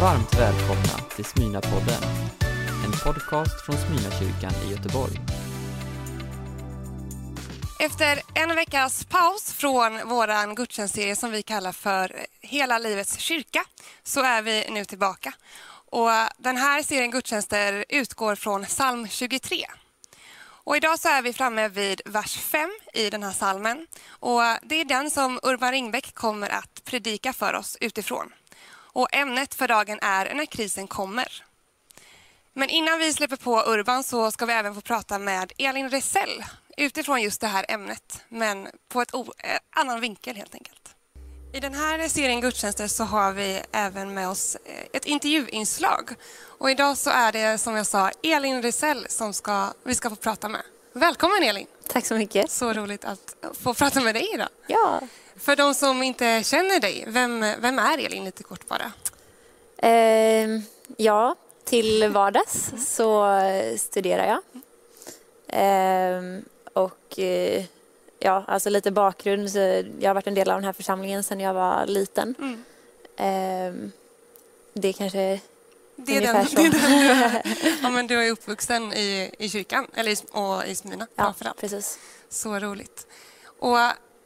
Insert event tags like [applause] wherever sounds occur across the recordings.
Varmt välkomna till Smyna-podden, en podcast från Smyna-kyrkan i Göteborg. Efter en veckas paus från vår gudstjänstserie som vi kallar för Hela livets kyrka så är vi nu tillbaka. Och den här serien gudstjänster utgår från psalm 23. Och idag så är vi framme vid vers 5 i den här salmen. Och det är den som Urban Ringbäck kommer att predika för oss utifrån. Och ämnet för dagen är När krisen kommer. Men innan vi släpper på Urban så ska vi även få prata med Elin Resell utifrån just det här ämnet, men på ett eh, annan vinkel helt enkelt. I den här serien gudstjänster så har vi även med oss eh, ett intervjuinslag. Och idag så är det som jag sa Elin Resell som ska, vi ska få prata med. Välkommen Elin! Tack så mycket. Så roligt att få prata med dig idag. Ja. För de som inte känner dig, vem, vem är Elin lite kort bara? Eh, ja, till vardags så studerar jag. Eh, och eh, ja, alltså lite bakgrund. Så jag har varit en del av den här församlingen sedan jag var liten. Mm. Eh, det kanske det är den. Det är den, [laughs] ja, men du är uppvuxen i, i kyrkan, eller i, och i Smyna ja, framförallt. Precis. Så roligt. Och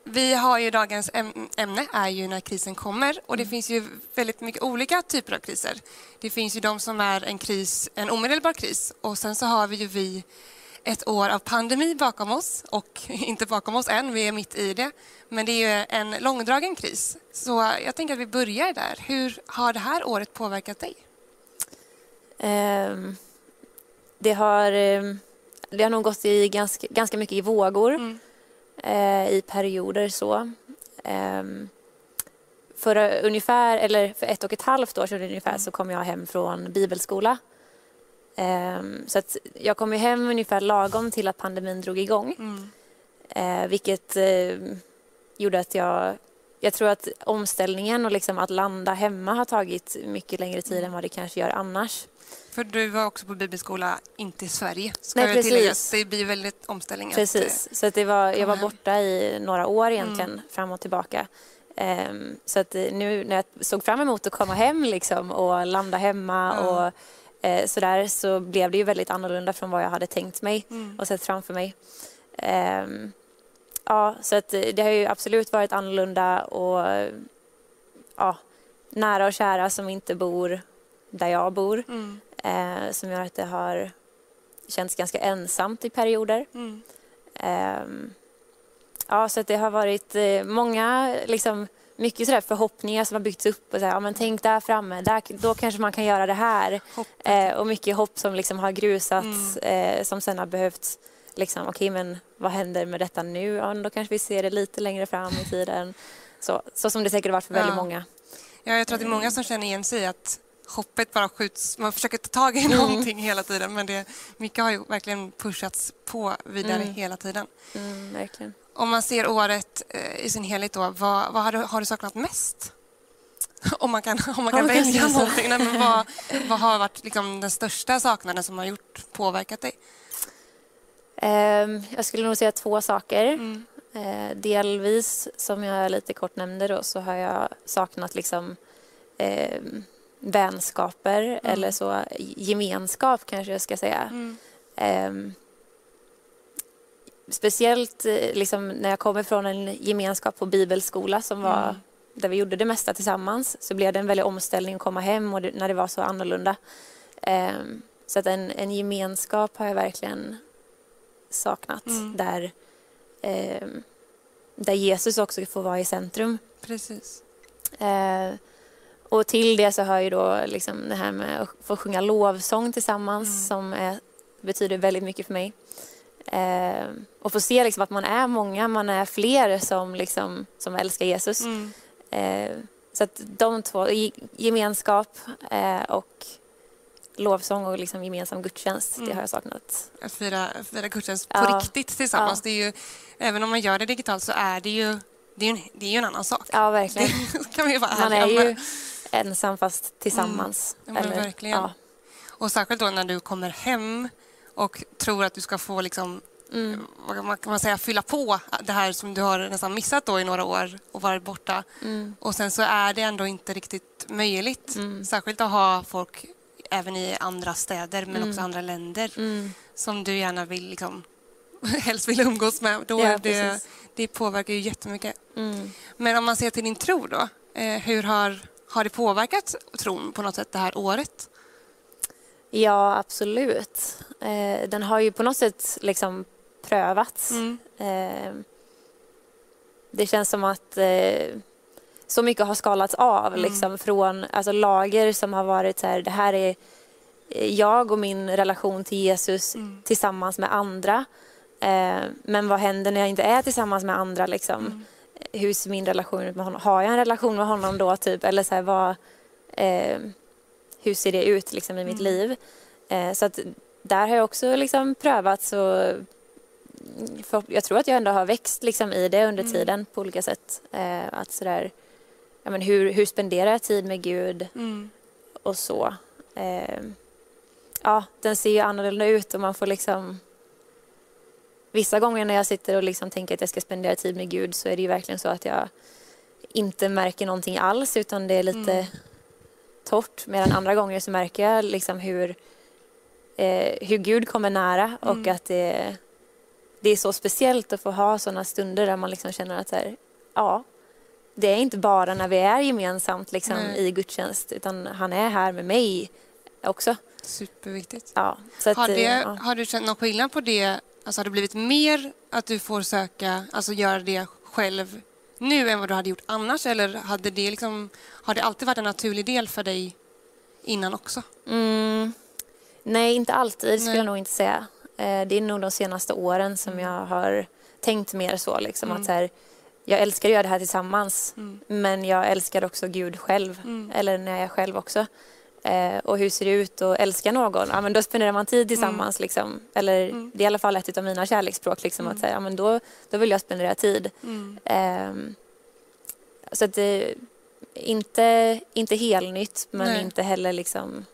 vi har ju dagens ämne är ju när krisen kommer och det mm. finns ju väldigt mycket olika typer av kriser. Det finns ju de som är en kris, en omedelbar kris och sen så har vi ju vi ett år av pandemi bakom oss och [laughs] inte bakom oss än, vi är mitt i det. Men det är ju en långdragen kris. Så jag tänker att vi börjar där. Hur har det här året påverkat dig? Um, det, har, um, det har nog gått i ganska, ganska mycket i vågor, mm. uh, i perioder så. Um, för ungefär, eller för ett och ett halvt år sedan ungefär mm. så kom jag hem från bibelskola. Så att jag kom hem ungefär lagom till att pandemin drog igång. Mm. Uh, vilket gjorde att jag... Jag tror att omställningen och liksom att landa hemma har tagit mycket längre tid mm. än vad det kanske gör annars. För du var också på bibelskola, inte i Sverige. Ska Nej, precis. Det blir väldigt omställning. Precis, att, så att det var, jag var borta i några år egentligen, mm. fram och tillbaka. Um, så att nu när jag såg fram emot att komma hem liksom, och landa hemma mm. och eh, sådär så blev det ju väldigt annorlunda från vad jag hade tänkt mig mm. och sett framför mig. Eh, ja, så att det har ju absolut varit annorlunda och ja, nära och kära som inte bor där jag bor mm. eh, som gör att det har känts ganska ensamt i perioder. Mm. Eh, ja, så att det har varit eh, många liksom, mycket sådär förhoppningar som har byggts upp. Och så ja, men tänk där framme, där, då kanske man kan göra det här. Eh, och mycket hopp som liksom har grusats, mm. eh, som sen har behövt liksom, okej okay, men vad händer med detta nu? Ja, då kanske vi ser det lite längre fram i tiden. Så, så som det säkert varit för väldigt ja. många. Ja, jag tror att det är många som känner igen sig att hoppet bara skjuts, man försöker ta tag i mm. någonting hela tiden men det, mycket har ju verkligen pushats på vidare mm. hela tiden. Mm, verkligen om man ser året eh, i sin helhet, då, vad, vad har, du, har du saknat mest? [laughs] om man kan, om man kan välja någonting. Nej, men vad, vad har varit liksom den största saknaden som har gjort, påverkat dig? Um, jag skulle nog säga två saker. Mm. Uh, delvis, som jag lite kort nämnde, då, så har jag saknat liksom, uh, vänskaper mm. eller så gemenskap kanske jag ska säga. Mm. Speciellt eh, liksom, när jag kommer från en gemenskap på bibelskola som var mm. där vi gjorde det mesta tillsammans så blev det en väldig omställning att komma hem och det, när det var så annorlunda. Um, så att en, en gemenskap har jag verkligen saknat mm. där, um, där Jesus också får vara i centrum. Precis. Uh, och till det så hör ju då liksom det här med att få sjunga lovsång tillsammans mm. som är, betyder väldigt mycket för mig. Eh, och få se liksom att man är många, man är fler som, liksom, som älskar Jesus. Mm. Eh, så att de två, gemenskap eh, och lovsång och liksom gemensam gudstjänst, mm. det har jag saknat. Att fira, fira gudstjänst på ja. riktigt tillsammans. Ja. Det är ju, även om man gör det digitalt så är det ju, det är en, det är ju en annan sak. Ja, verkligen. [laughs] Det kan ju vara man är ju ensam fast tillsammans. Mm. Ja, verkligen. Ja. Och särskilt då när du kommer hem och tror att du ska få liksom mm. vad kan man säga, fylla på det här som du har nästan missat då i några år och varit borta. Mm. Och sen så är det ändå inte riktigt möjligt. Mm. Särskilt att ha folk även i andra städer men Mm. också andra länder Mm. som du gärna vill liksom, [laughs] helst vill umgås med. Då Ja, är det, precis. det påverkar ju jättemycket. Mm. Men om man ser till din tro då, eh, hur har, har det påverkat tron på något sätt det här året? Ja, absolut. Eh, den har ju på något sätt liksom prövats. Mm. Eh, det känns som att eh, så mycket har skalats av Mm. liksom, från alltså, lager som har varit så här, det här är eh, jag och min relation till Jesus Mm. tillsammans med andra. Eh, men vad händer när jag inte är tillsammans med andra? Liksom? Mm. Hur ser min relation ut med honom? Har jag en relation med honom då? Typ? Eller så här, vad, eh, hur ser det ut liksom, i mitt Mm. liv? Eh, så att där har jag också liksom prövat och för, jag tror att jag ändå har växt liksom, i det under Mm. tiden på olika sätt. Eh, att sådär, ja, men hur, hur spenderar jag tid med Gud Mm. och så. Eh, ja, den ser ju annorlunda ut och man får liksom Vissa gånger när jag sitter och liksom tänker att jag ska spendera tid med Gud så är det ju verkligen så att jag inte märker någonting alls utan det är lite Mm. torrt. Medan andra gånger så märker jag liksom hur, eh, hur Gud kommer nära och Mm. att det, det är så speciellt att få ha sådana stunder där man liksom känner att här, ja, det är inte bara när vi är gemensamt liksom, i gudstjänst utan han är här med mig också. Superviktigt. Ja, att, Har, det, eh, ja. har du känt någon skillnad på det? Alltså har det blivit mer att du får söka, alltså göra det själv nu än vad du hade gjort annars? Eller hade det liksom, har det alltid varit en naturlig del för dig innan också? Mm, nej, inte alltid skulle Nej. jag nog inte säga. Eh, det är nog de senaste åren som Mm. jag har tänkt mer så. Liksom, Mm. att så här, jag älskar att göra det här tillsammans Mm. men jag älskar också Gud själv. Mm. Eller när jag är själv också. Eh, och hur ser det ut att älska någon? Ja, men då spenderar man tid tillsammans. Liksom. Eller Mm. det är i alla fall ett av mina kärleksspråk. Liksom, Mm. att säga, ja, men då, då vill jag spendera tid. Mm. Ehm, så att det inte, inte helnytt men Nej. inte heller liksom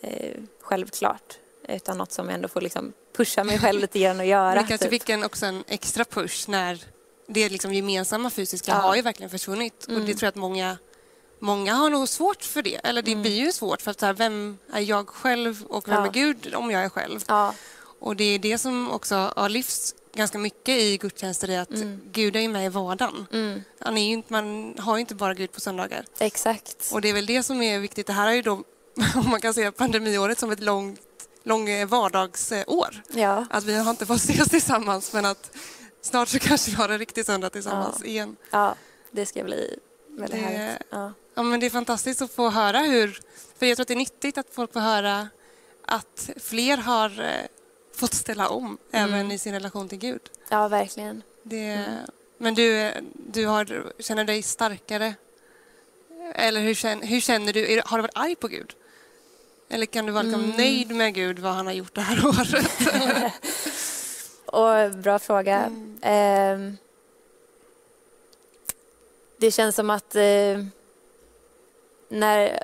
eh, självklart. Utan något som jag ändå får liksom pusha mig själv lite grann att göra. Du kanske typ. fick en, också en extra push när det liksom gemensamma fysiska Ja. har ju verkligen försvunnit. Och det Mm. tror jag att många, många har nog svårt för det. Eller det Mm. blir ju svårt för att så här, vem är jag själv och vem Ja. är Gud om jag är själv? Ja, Och det är det som också har lyfts ganska mycket i gudstjänster, är att Mm. Gud är ju med i vardagen. mm, Han är inte, man har ju inte bara Gud på söndagar. exakt. Och det är väl det som är viktigt. Det här är ju då, [laughs] om man kan se pandemiåret som ett långt, lång eh, vardagsår. Ja, Att vi har inte fått [laughs] ses tillsammans men att snart så [laughs] kanske vi har en riktig söndag tillsammans Ja. igen. ja, det ska bli väldigt Det- härligt. Ja. Ja, men det är fantastiskt att få höra hur... För jag tror att det är nyttigt att folk får höra att fler har eh, fått ställa om Mm. även i sin relation till Gud. ja, verkligen. Det, Mm. Men du, du har, känner dig starkare? Eller hur känner, hur känner du? Har du varit arg på Gud? Eller kan du vara liksom Mm. nöjd med Gud, vad han har gjort det här året? [laughs] [laughs] Och bra fråga. Mm. Ehm, det känns som att eh, när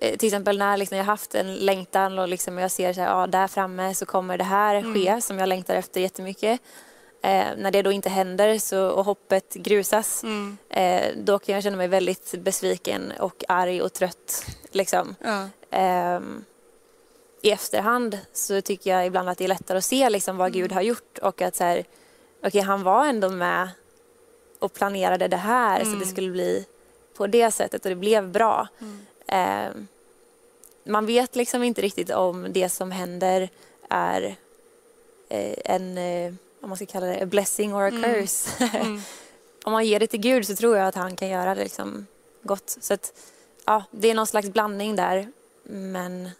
eh, till exempel när liksom jag haft en längtan och liksom jag ser så här, ja, där framme så kommer det här ske Mm. som jag längtar efter jättemycket. Eh, när det då inte händer så, och hoppet grusas Mm. eh, då kan jag känna mig väldigt besviken och arg och trött. Liksom. Ja. Ehm, I efterhand så tycker jag ibland att det är lättare att se liksom vad Gud har gjort och att så här, okej, han var ändå med och planerade det här så Mm. det skulle bli på det sättet och det blev bra. Mm. Ehm, man vet liksom inte riktigt om det som händer är eh, en, eh, om man ska kalla det, a blessing or a Mm. curse. Mm. [laughs] om man ger det till Gud så tror jag att han kan göra det liksom gott. Så att, ja, det är någon slags blandning där. Men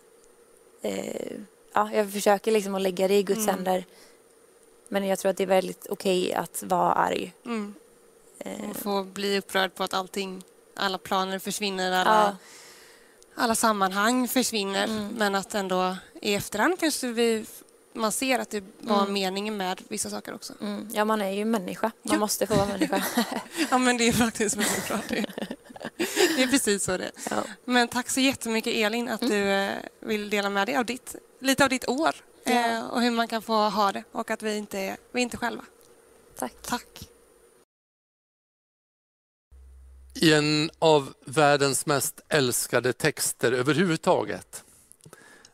eh, ja, jag försöker liksom att lägga det i Guds Mm. händer. Men jag tror att det är väldigt okej att vara arg. Mm. Eh, Och få bli upprörd på att allting, alla planer försvinner, alla, ja, alla sammanhang försvinner. Mm. Men att ändå i efterhand kanske vi, man ser att det var Mm. meningen med vissa saker också. mm, ja, man är ju människa. Man Ja. måste få vara människa. [laughs] Ja, men det är faktiskt väldigt bra. Det, [laughs] det är precis så det är. ja. Men tack så jättemycket Elin att Mm. du eh, vill dela med dig av ditt, lite av ditt år ja. och hur man kan få ha det och att vi inte är, vi är inte själva. Tack. Tack. I en av världens mest älskade texter överhuvudtaget,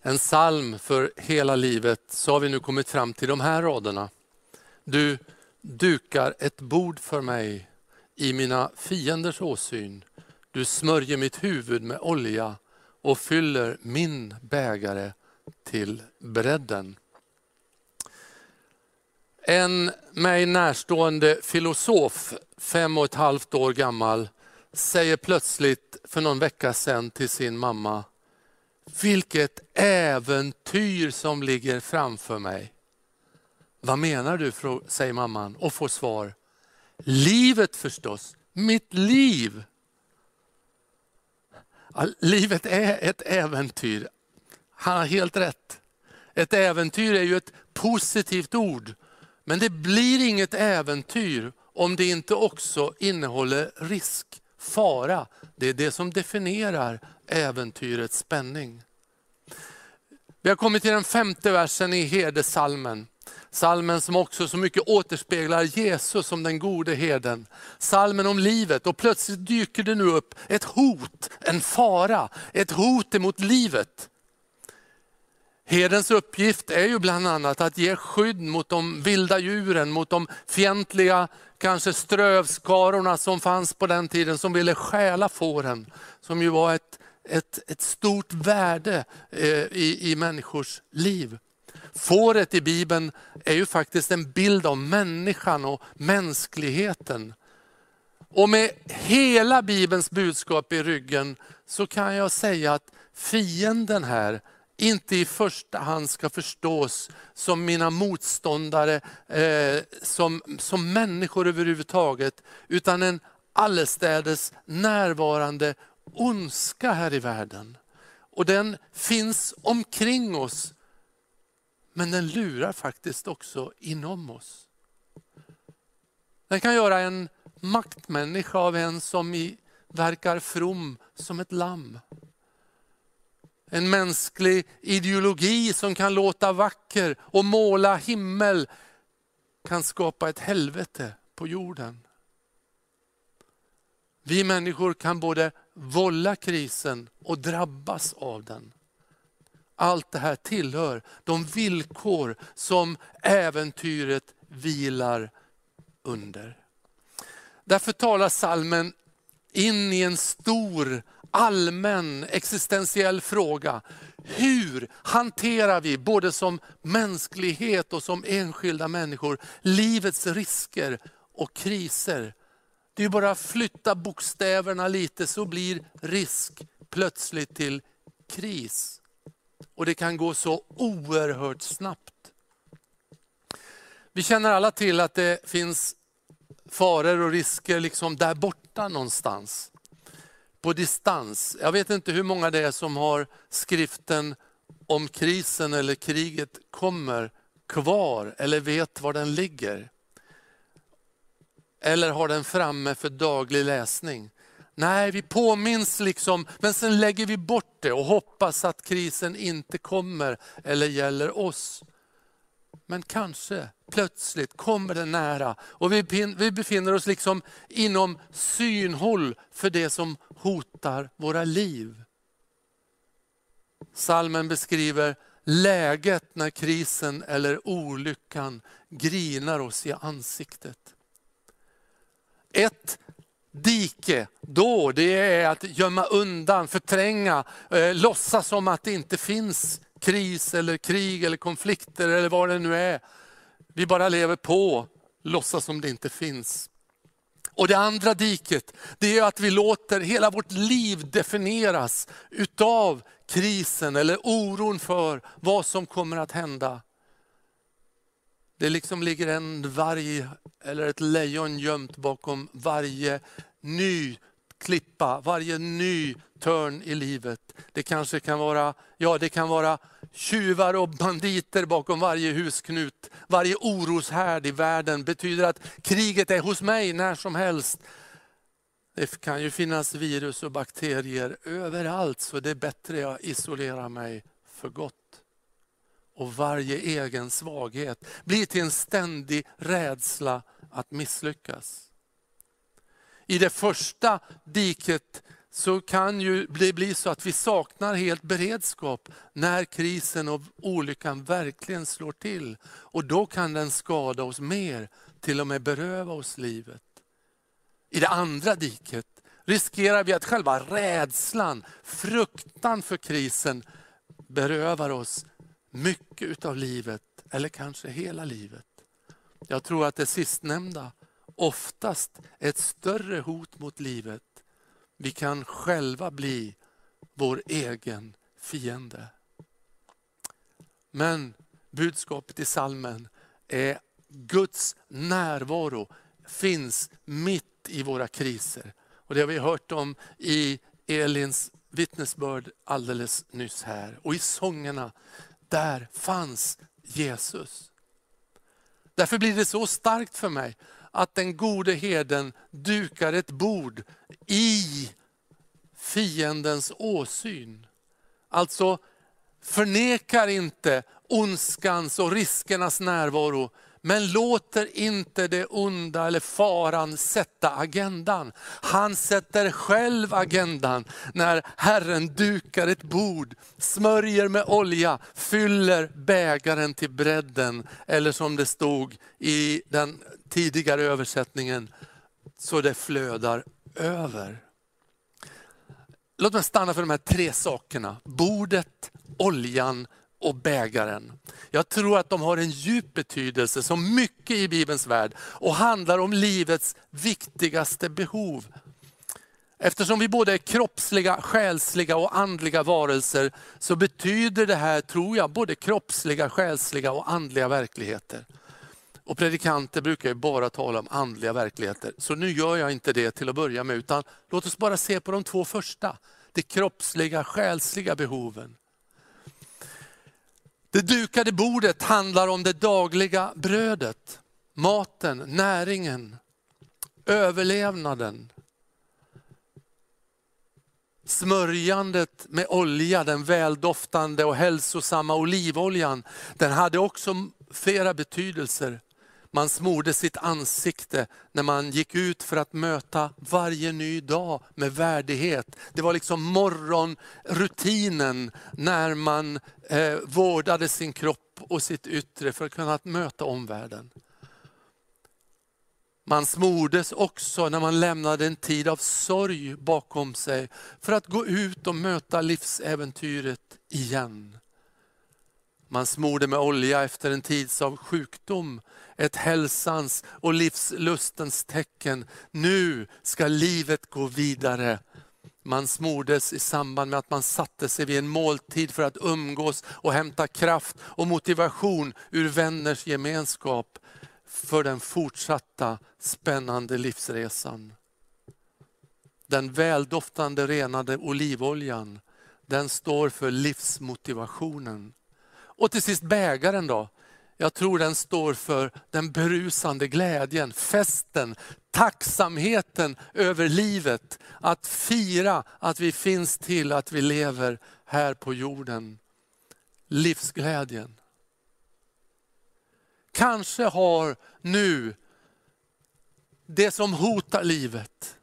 en psalm för hela livet, så har vi nu kommit fram till de här raderna. Du dukar ett bord för mig i mina fienders åsyn. Du smörjer mitt huvud med olja och fyller min bägare till bredden. En mig närstående filosof, fem och ett halvt år gammal, säger plötsligt för någon vecka sedan till sin mamma, vilket äventyr som ligger framför mig. Vad menar du? säger mamman och får svar. Livet förstås, mitt liv livet är ett äventyr. Han har helt rätt. Ett äventyr är ju ett positivt ord. Men det blir inget äventyr om det inte också innehåller risk, fara. Det är det som definierar äventyrets spänning. Vi har kommit till den femte versen i herdesalmen. Salmen som också så mycket återspeglar Jesus som den gode herden. Salmen om livet och plötsligt dyker det nu upp ett hot, en fara, ett hot emot livet. Herdens uppgift är ju bland annat att ge skydd mot de vilda djuren, mot de fientliga kanske strövskarorna som fanns på den tiden som ville stjäla fåren. Som ju var ett, ett, ett stort värde eh, i, i människors liv. Fåret i Bibeln är ju faktiskt en bild av människan och mänskligheten. Och med hela Bibelns budskap i ryggen så kan jag säga att fienden här inte i första hand ska förstås som mina motståndare, eh, som, som människor överhuvudtaget, utan en allestädes närvarande ondska här i världen. Och den finns omkring oss men den lurar faktiskt också inom oss. Den kan göra en maktmänniska av en som i, verkar from som ett lamm. En mänsklig ideologi som kan låta vacker och måla himmel kan skapa ett helvete på jorden. Vi människor kan både vålla krisen och drabbas av den. Allt det här tillhör de villkor som äventyret vilar under. Därför talar salmen in i en stor allmän existentiell fråga. Hur hanterar vi, både som mänsklighet och som enskilda människor, livets risker och kriser? Det är bara att flytta bokstäverna lite så blir risk plötsligt till kris. Och det kan gå så oerhört snabbt. Vi känner alla till att det finns faror och risker liksom där borta någonstans. På distans. Jag vet inte hur många det är som har skriften om krisen eller kriget kommer kvar eller vet var den ligger. Eller har den framme för daglig läsning. Nej, vi påminns liksom, men sen lägger vi bort det och hoppas att krisen inte kommer eller gäller oss. Men kanske plötsligt kommer den nära och vi befinner oss liksom inom synhåll för det som hotar våra liv. Salmen beskriver läget när krisen eller olyckan grinar oss i ansiktet. Ett dike då, det är att gömma undan, förtränga, eh, låtsas som att det inte finns kris eller krig eller konflikter eller vad det nu är. Vi bara lever på, låtsas som det inte finns. Och det andra diket, det är att vi låter hela vårt liv definieras utav krisen eller oron för vad som kommer att hända. Det liksom ligger en varg eller ett lejon gömt bakom varje ny klippa, varje ny törn i livet. Det kanske kan vara, ja det kan vara tjuvar och banditer bakom varje husknut. Varje oroshärd i världen betyder att kriget är hos mig när som helst. Det kan ju finnas virus och bakterier överallt så det är bättre jag isolerar mig för gott och varje egen svaghet blir till en ständig rädsla att misslyckas. I det första diket så kan ju det bli så att vi saknar helt beredskap när krisen och olyckan verkligen slår till. Och då kan den skada oss mer, till och med beröva oss livet. I det andra diket riskerar vi att själva rädslan, fruktan för krisen berövar oss mycket av livet, eller kanske hela livet. Jag tror att det sistnämnda oftast är ett större hot mot livet. Vi kan själva bli vår egen fiende. Men budskapet i salmen är Guds närvaro finns mitt i våra kriser. Och Det har vi hört om i Elins vittnesbörd alldeles nyss här. Och i sångerna, där fanns Jesus. Därför blir det så starkt för mig att den gode herden dukar ett bord i fiendens åsyn. Alltså förnekar inte ondskans och riskernas närvaro, men låter inte det onda eller faran sätta agendan. Han sätter själv agendan när Herren dukar ett bord, smörjer med olja, fyller bägaren till bredden. Eller som det stod i den tidigare översättningen, så det flödar över. Låt mig stanna för de här tre sakerna. Bordet, oljan och bägaren. Jag tror att de har en djup betydelse, som mycket i Bibelns värld, och handlar om livets viktigaste behov. Eftersom vi både är kroppsliga, själsliga och andliga varelser, så betyder det här, tror jag, både kroppsliga, själsliga och andliga verkligheter. Och predikanter brukar ju bara tala om andliga verkligheter, så nu gör jag inte det till att börja med, utan låt oss bara se på de två första. De kroppsliga, själsliga behoven. Det dukade bordet handlar om det dagliga brödet, maten, näringen, överlevnaden. Smörjandet med olja, den väldoftande och hälsosamma olivoljan, den hade också flera betydelser. Man smorde sitt ansikte när man gick ut för att möta varje ny dag med värdighet. Det var liksom morgonrutinen när man eh, vårdade sin kropp och sitt yttre för att kunna möta omvärlden. Man smordes också när man lämnade en tid av sorg bakom sig för att gå ut och möta livsäventyret igen. Man smorde med olja efter en tids av sjukdom ett hälsans och livslustens tecken. Nu ska livet gå vidare. Man smordes i samband med att man satte sig vid en måltid för att umgås och hämta kraft och motivation ur vänners gemenskap för den fortsatta spännande livsresan. Den väldoftande renade olivoljan, den står för livsmotivationen. Och till sist bägaren då. Jag tror den står för den berusande glädjen, festen, tacksamheten över livet. Att fira att vi finns till, att vi lever här på jorden. Livsglädjen. Kanske har nu det som hotar livet,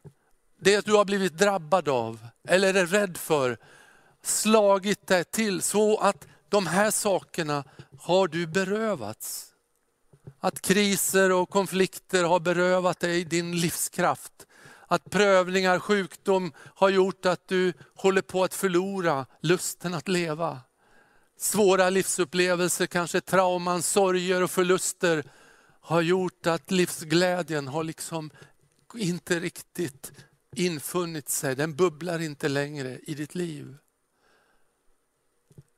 det du har blivit drabbad av eller är rädd för, slagit dig till så att de här sakerna har du berövats. Att kriser och konflikter har berövat dig din livskraft. Att prövningar, sjukdom har gjort att du håller på att förlora lusten att leva. Svåra livsupplevelser, kanske trauman, sorger och förluster har gjort att livsglädjen har liksom inte riktigt infunnit sig. Den bubblar inte längre i ditt liv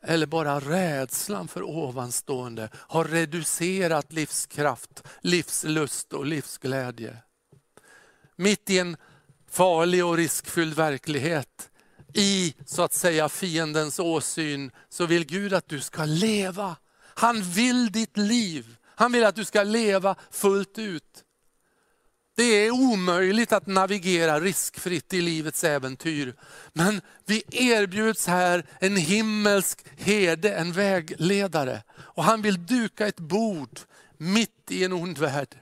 eller bara rädslan för ovanstående har reducerat livskraft, livslust och livsglädje. Mitt i en farlig och riskfylld verklighet, i så att säga fiendens åsyn, så vill Gud att du ska leva. Han vill ditt liv. Han vill att du ska leva fullt ut. Det är omöjligt att navigera riskfritt i livets äventyr. Men vi erbjuds här en himmelsk herde, en vägledare. Och han vill duka ett bord mitt i en ond värld.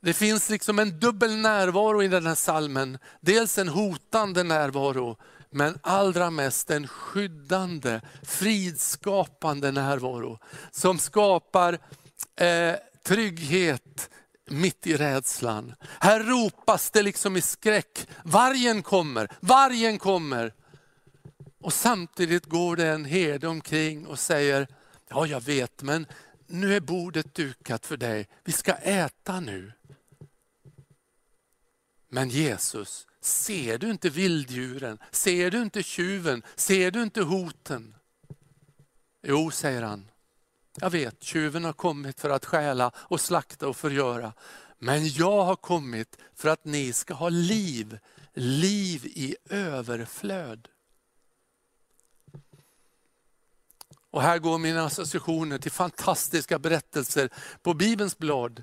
Det finns liksom en dubbel närvaro i den här salmen. Dels en hotande närvaro, men allra mest en skyddande, fridskapande närvaro. Som skapar eh, trygghet mitt i rädslan. Här ropas det liksom i skräck. Vargen kommer, vargen kommer. Och samtidigt går det en herde omkring och säger, ja jag vet men nu är bordet dukat för dig, vi ska äta nu. Men Jesus, ser du inte vilddjuren? Ser du inte tjuven? Ser du inte hoten? Jo, säger han. Jag vet, tjuven har kommit för att stjäla och slakta och förgöra. Men jag har kommit för att ni ska ha liv, liv i överflöd. Och här går mina associationer till fantastiska berättelser på Bibelns blad.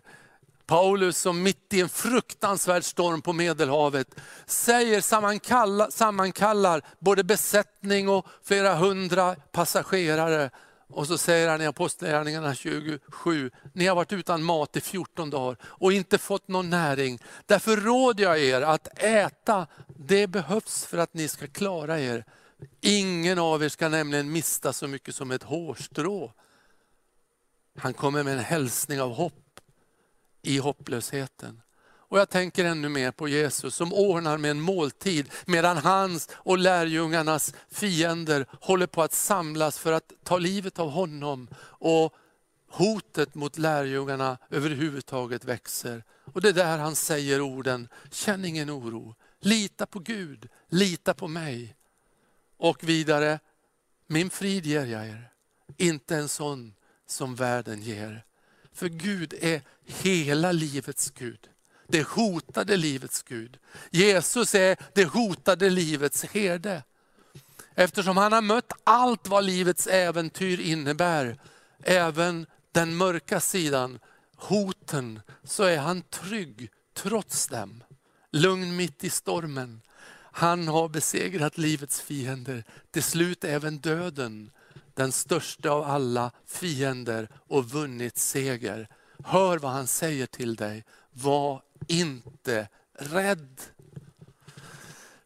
Paulus som mitt i en fruktansvärd storm på Medelhavet säger, sammankallar, sammankallar både besättning och flera hundra passagerare. Och så säger han i Apostlagärningarna 27, ni har varit utan mat i 14 dagar och inte fått någon näring. Därför råder jag er att äta, det behövs för att ni ska klara er. Ingen av er ska nämligen mista så mycket som ett hårstrå. Han kommer med en hälsning av hopp i hopplösheten. Och jag tänker ännu mer på Jesus som ordnar med en måltid medan hans och lärjungarnas fiender håller på att samlas för att ta livet av honom. Och hotet mot lärjungarna överhuvudtaget växer. Och det är där han säger orden, känn ingen oro, lita på Gud, lita på mig. Och vidare, min frid ger jag er, inte en sån som världen ger. För Gud är hela livets Gud. Det hotade livets Gud. Jesus är det hotade livets herde. Eftersom han har mött allt vad livets äventyr innebär, även den mörka sidan, hoten, så är han trygg trots dem. Lugn mitt i stormen. Han har besegrat livets fiender, till slut även döden, den största av alla fiender och vunnit seger. Hör vad han säger till dig, var inte rädd.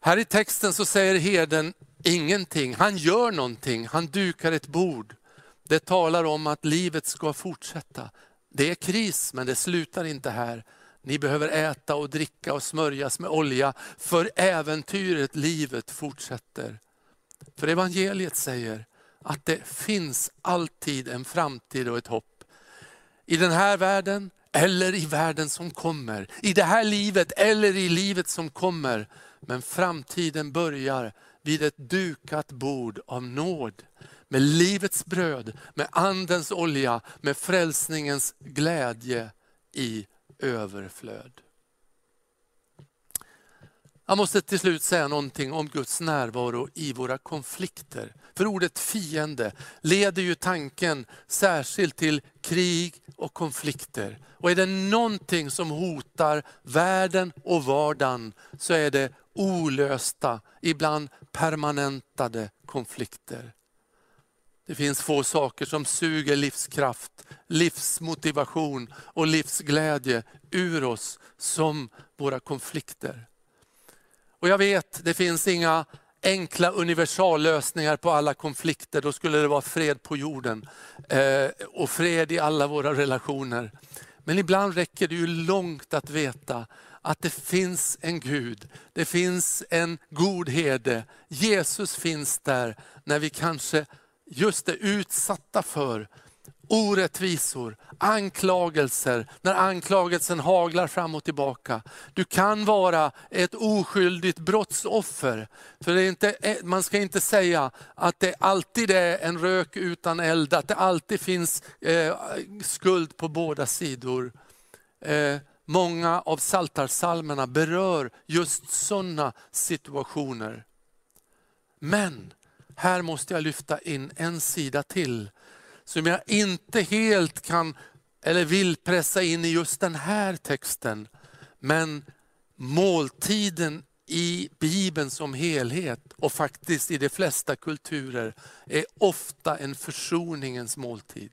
Här i texten så säger herden ingenting, han gör någonting, han dukar ett bord. Det talar om att livet ska fortsätta. Det är kris men det slutar inte här. Ni behöver äta och dricka och smörjas med olja, för äventyret, livet fortsätter. För evangeliet säger att det finns alltid en framtid och ett hopp. I den här världen eller i världen som kommer. I det här livet eller i livet som kommer. Men framtiden börjar vid ett dukat bord av nåd. Med livets bröd, med andens olja, med frälsningens glädje i överflöd. Jag måste till slut säga någonting om Guds närvaro i våra konflikter. För ordet fiende leder ju tanken särskilt till krig och konflikter. Och är det någonting som hotar världen och vardagen så är det olösta, ibland permanentade konflikter. Det finns få saker som suger livskraft, livsmotivation och livsglädje ur oss som våra konflikter. Och jag vet, det finns inga enkla universallösningar på alla konflikter, då skulle det vara fred på jorden eh, och fred i alla våra relationer. Men ibland räcker det ju långt att veta att det finns en Gud, det finns en god herde. Jesus finns där när vi kanske just är utsatta för orättvisor, anklagelser, när anklagelsen haglar fram och tillbaka. Du kan vara ett oskyldigt brottsoffer. För det är inte, eh, man ska inte säga att det alltid är en rök utan eld, att det alltid finns eh, skuld på båda sidor. Eh, många av saltarsalmerna berör just sådana situationer. Men här måste jag lyfta in en sida till som jag inte helt kan eller vill pressa in i just den här texten. Men måltiden i Bibeln som helhet och faktiskt i de flesta kulturer är ofta en försoningens måltid.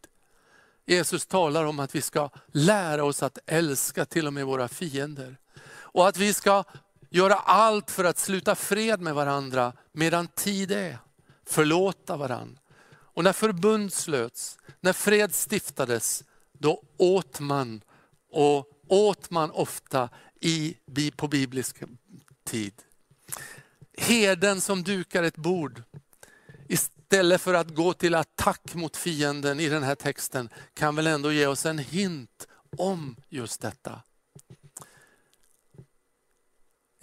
Jesus talar om att vi ska lära oss att älska till och med våra fiender. Och att vi ska göra allt för att sluta fred med varandra medan tid är. Förlåta varandra. Och när förbund slöts, när fred stiftades, då åt man och åt man ofta i, på biblisk tid. Heden som dukar ett bord, istället för att gå till attack mot fienden i den här texten, kan väl ändå ge oss en hint om just detta.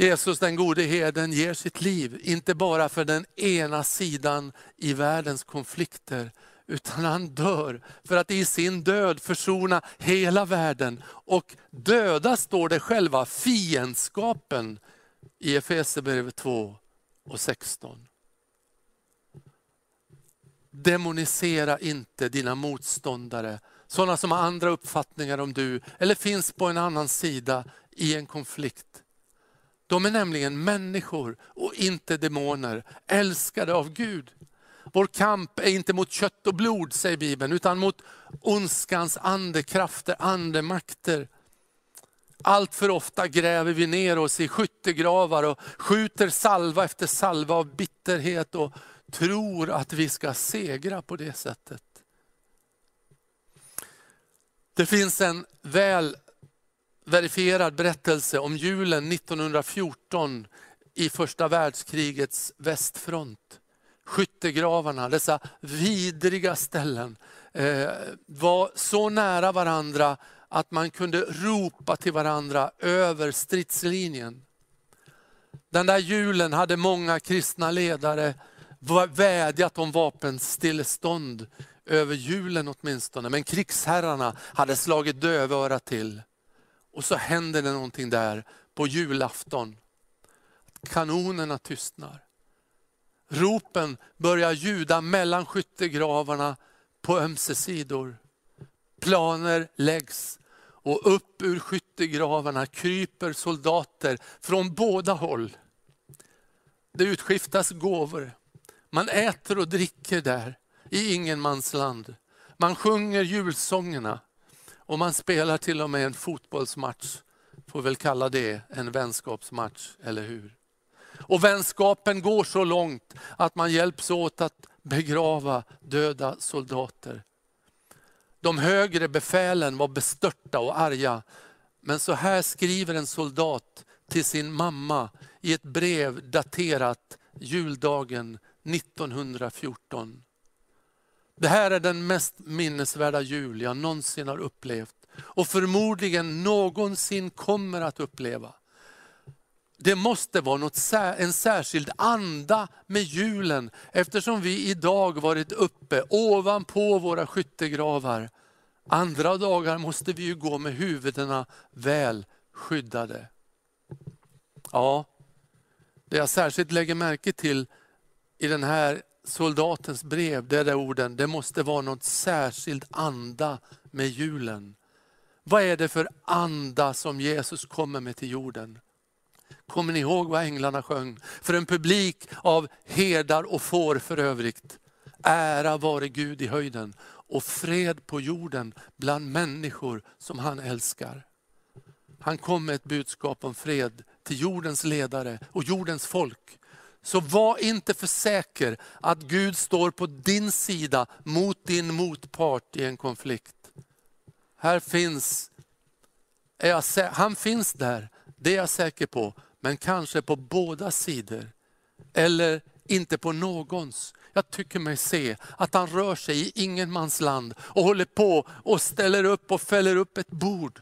Jesus den gode heden ger sitt liv, inte bara för den ena sidan i världens konflikter, utan han dör för att i sin död försona hela världen. Och döda står det själva fiendskapen i Efesierbrevet 2 och 16. Demonisera inte dina motståndare, sådana som har andra uppfattningar om du, eller finns på en annan sida i en konflikt. De är nämligen människor och inte demoner, älskade av Gud. Vår kamp är inte mot kött och blod, säger Bibeln, utan mot ondskans andekrafter, andemakter. Allt för ofta gräver vi ner oss i skyttegravar och skjuter salva efter salva av bitterhet och tror att vi ska segra på det sättet. Det finns en väl verifierad berättelse om julen 1914 i första världskrigets västfront. Skyttegravarna, dessa vidriga ställen, eh, var så nära varandra att man kunde ropa till varandra över stridslinjen. Den där julen hade många kristna ledare vädjat om vapenstillestånd över julen åtminstone. Men krigsherrarna hade slagit dövörat till. Och så händer det någonting där på julafton. Kanonerna tystnar. Ropen börjar ljuda mellan skyttegravarna på ömse sidor. Planer läggs och upp ur skyttegravarna kryper soldater från båda håll. Det utskiftas gåvor. Man äter och dricker där i ingenmansland. Man sjunger julsångerna och man spelar till och med en fotbollsmatch. Får väl kalla det en vänskapsmatch, eller hur? Och vänskapen går så långt att man hjälps åt att begrava döda soldater. De högre befälen var bestörta och arga. Men så här skriver en soldat till sin mamma i ett brev daterat juldagen 1914. Det här är den mest minnesvärda jul jag någonsin har upplevt och förmodligen någonsin kommer att uppleva. Det måste vara något, en särskild anda med julen eftersom vi idag varit uppe ovanpå våra skyttegravar. Andra dagar måste vi ju gå med huvudena väl skyddade. Ja, det jag särskilt lägger märke till i den här soldatens brev, det är de orden, det måste vara något särskild anda med julen. Vad är det för anda som Jesus kommer med till jorden? Kommer ni ihåg vad änglarna sjöng? För en publik av herdar och får för övrigt. Ära vare Gud i höjden och fred på jorden bland människor som han älskar. Han kom med ett budskap om fred till jordens ledare och jordens folk. Så var inte för säker att Gud står på din sida mot din motpart i en konflikt. Här finns, jag, han finns där, det är jag säker på, men kanske på båda sidor. Eller inte på någons. Jag tycker mig se att han rör sig i ingenmansland och håller på och ställer upp och fäller upp ett bord.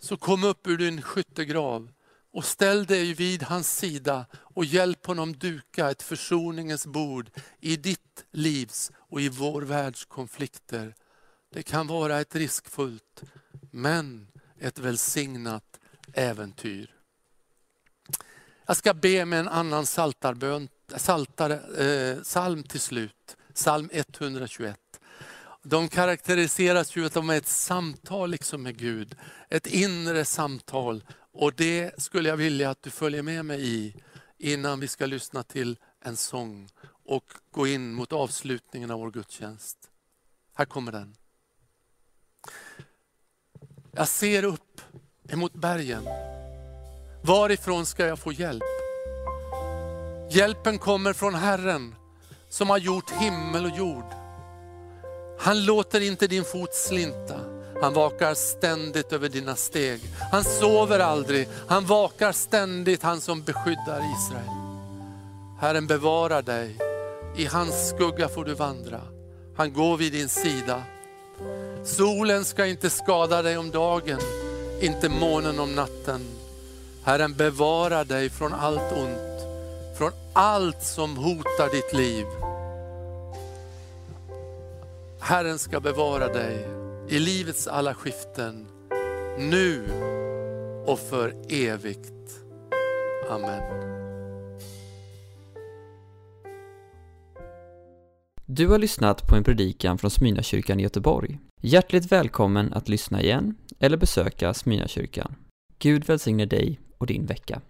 Så kom upp ur din skyttegrav och ställ dig vid hans sida och hjälp honom duka ett försoningens bord i ditt livs och i vår världs konflikter. Det kan vara ett riskfullt, men ett välsignat äventyr. Jag ska be med en annan saltarbön, saltare, eh, salm till slut, psalm 121. De karaktäriseras ju att de är ett samtal liksom med Gud. Ett inre samtal. Och det skulle jag vilja att du följer med mig i innan vi ska lyssna till en sång och gå in mot avslutningen av vår gudstjänst. Här kommer den. Jag ser upp emot bergen. Varifrån ska jag få hjälp? Hjälpen kommer från Herren som har gjort himmel och jord. Han låter inte din fot slinta. Han vakar ständigt över dina steg. Han sover aldrig. Han vakar ständigt, han som beskyddar Israel. Herren bevarar dig. I hans skugga får du vandra. Han går vid din sida. Solen ska inte skada dig om dagen, inte månen om natten. Herren bevarar dig från allt ont, från allt som hotar ditt liv. Herren ska bevara dig i livets alla skiften, nu och för evigt. Amen. Du har lyssnat på en predikan från Smyrnakyrkan i Göteborg. Hjärtligt välkommen att lyssna igen eller besöka Smyrnakyrkan. Gud välsigne dig och din vecka.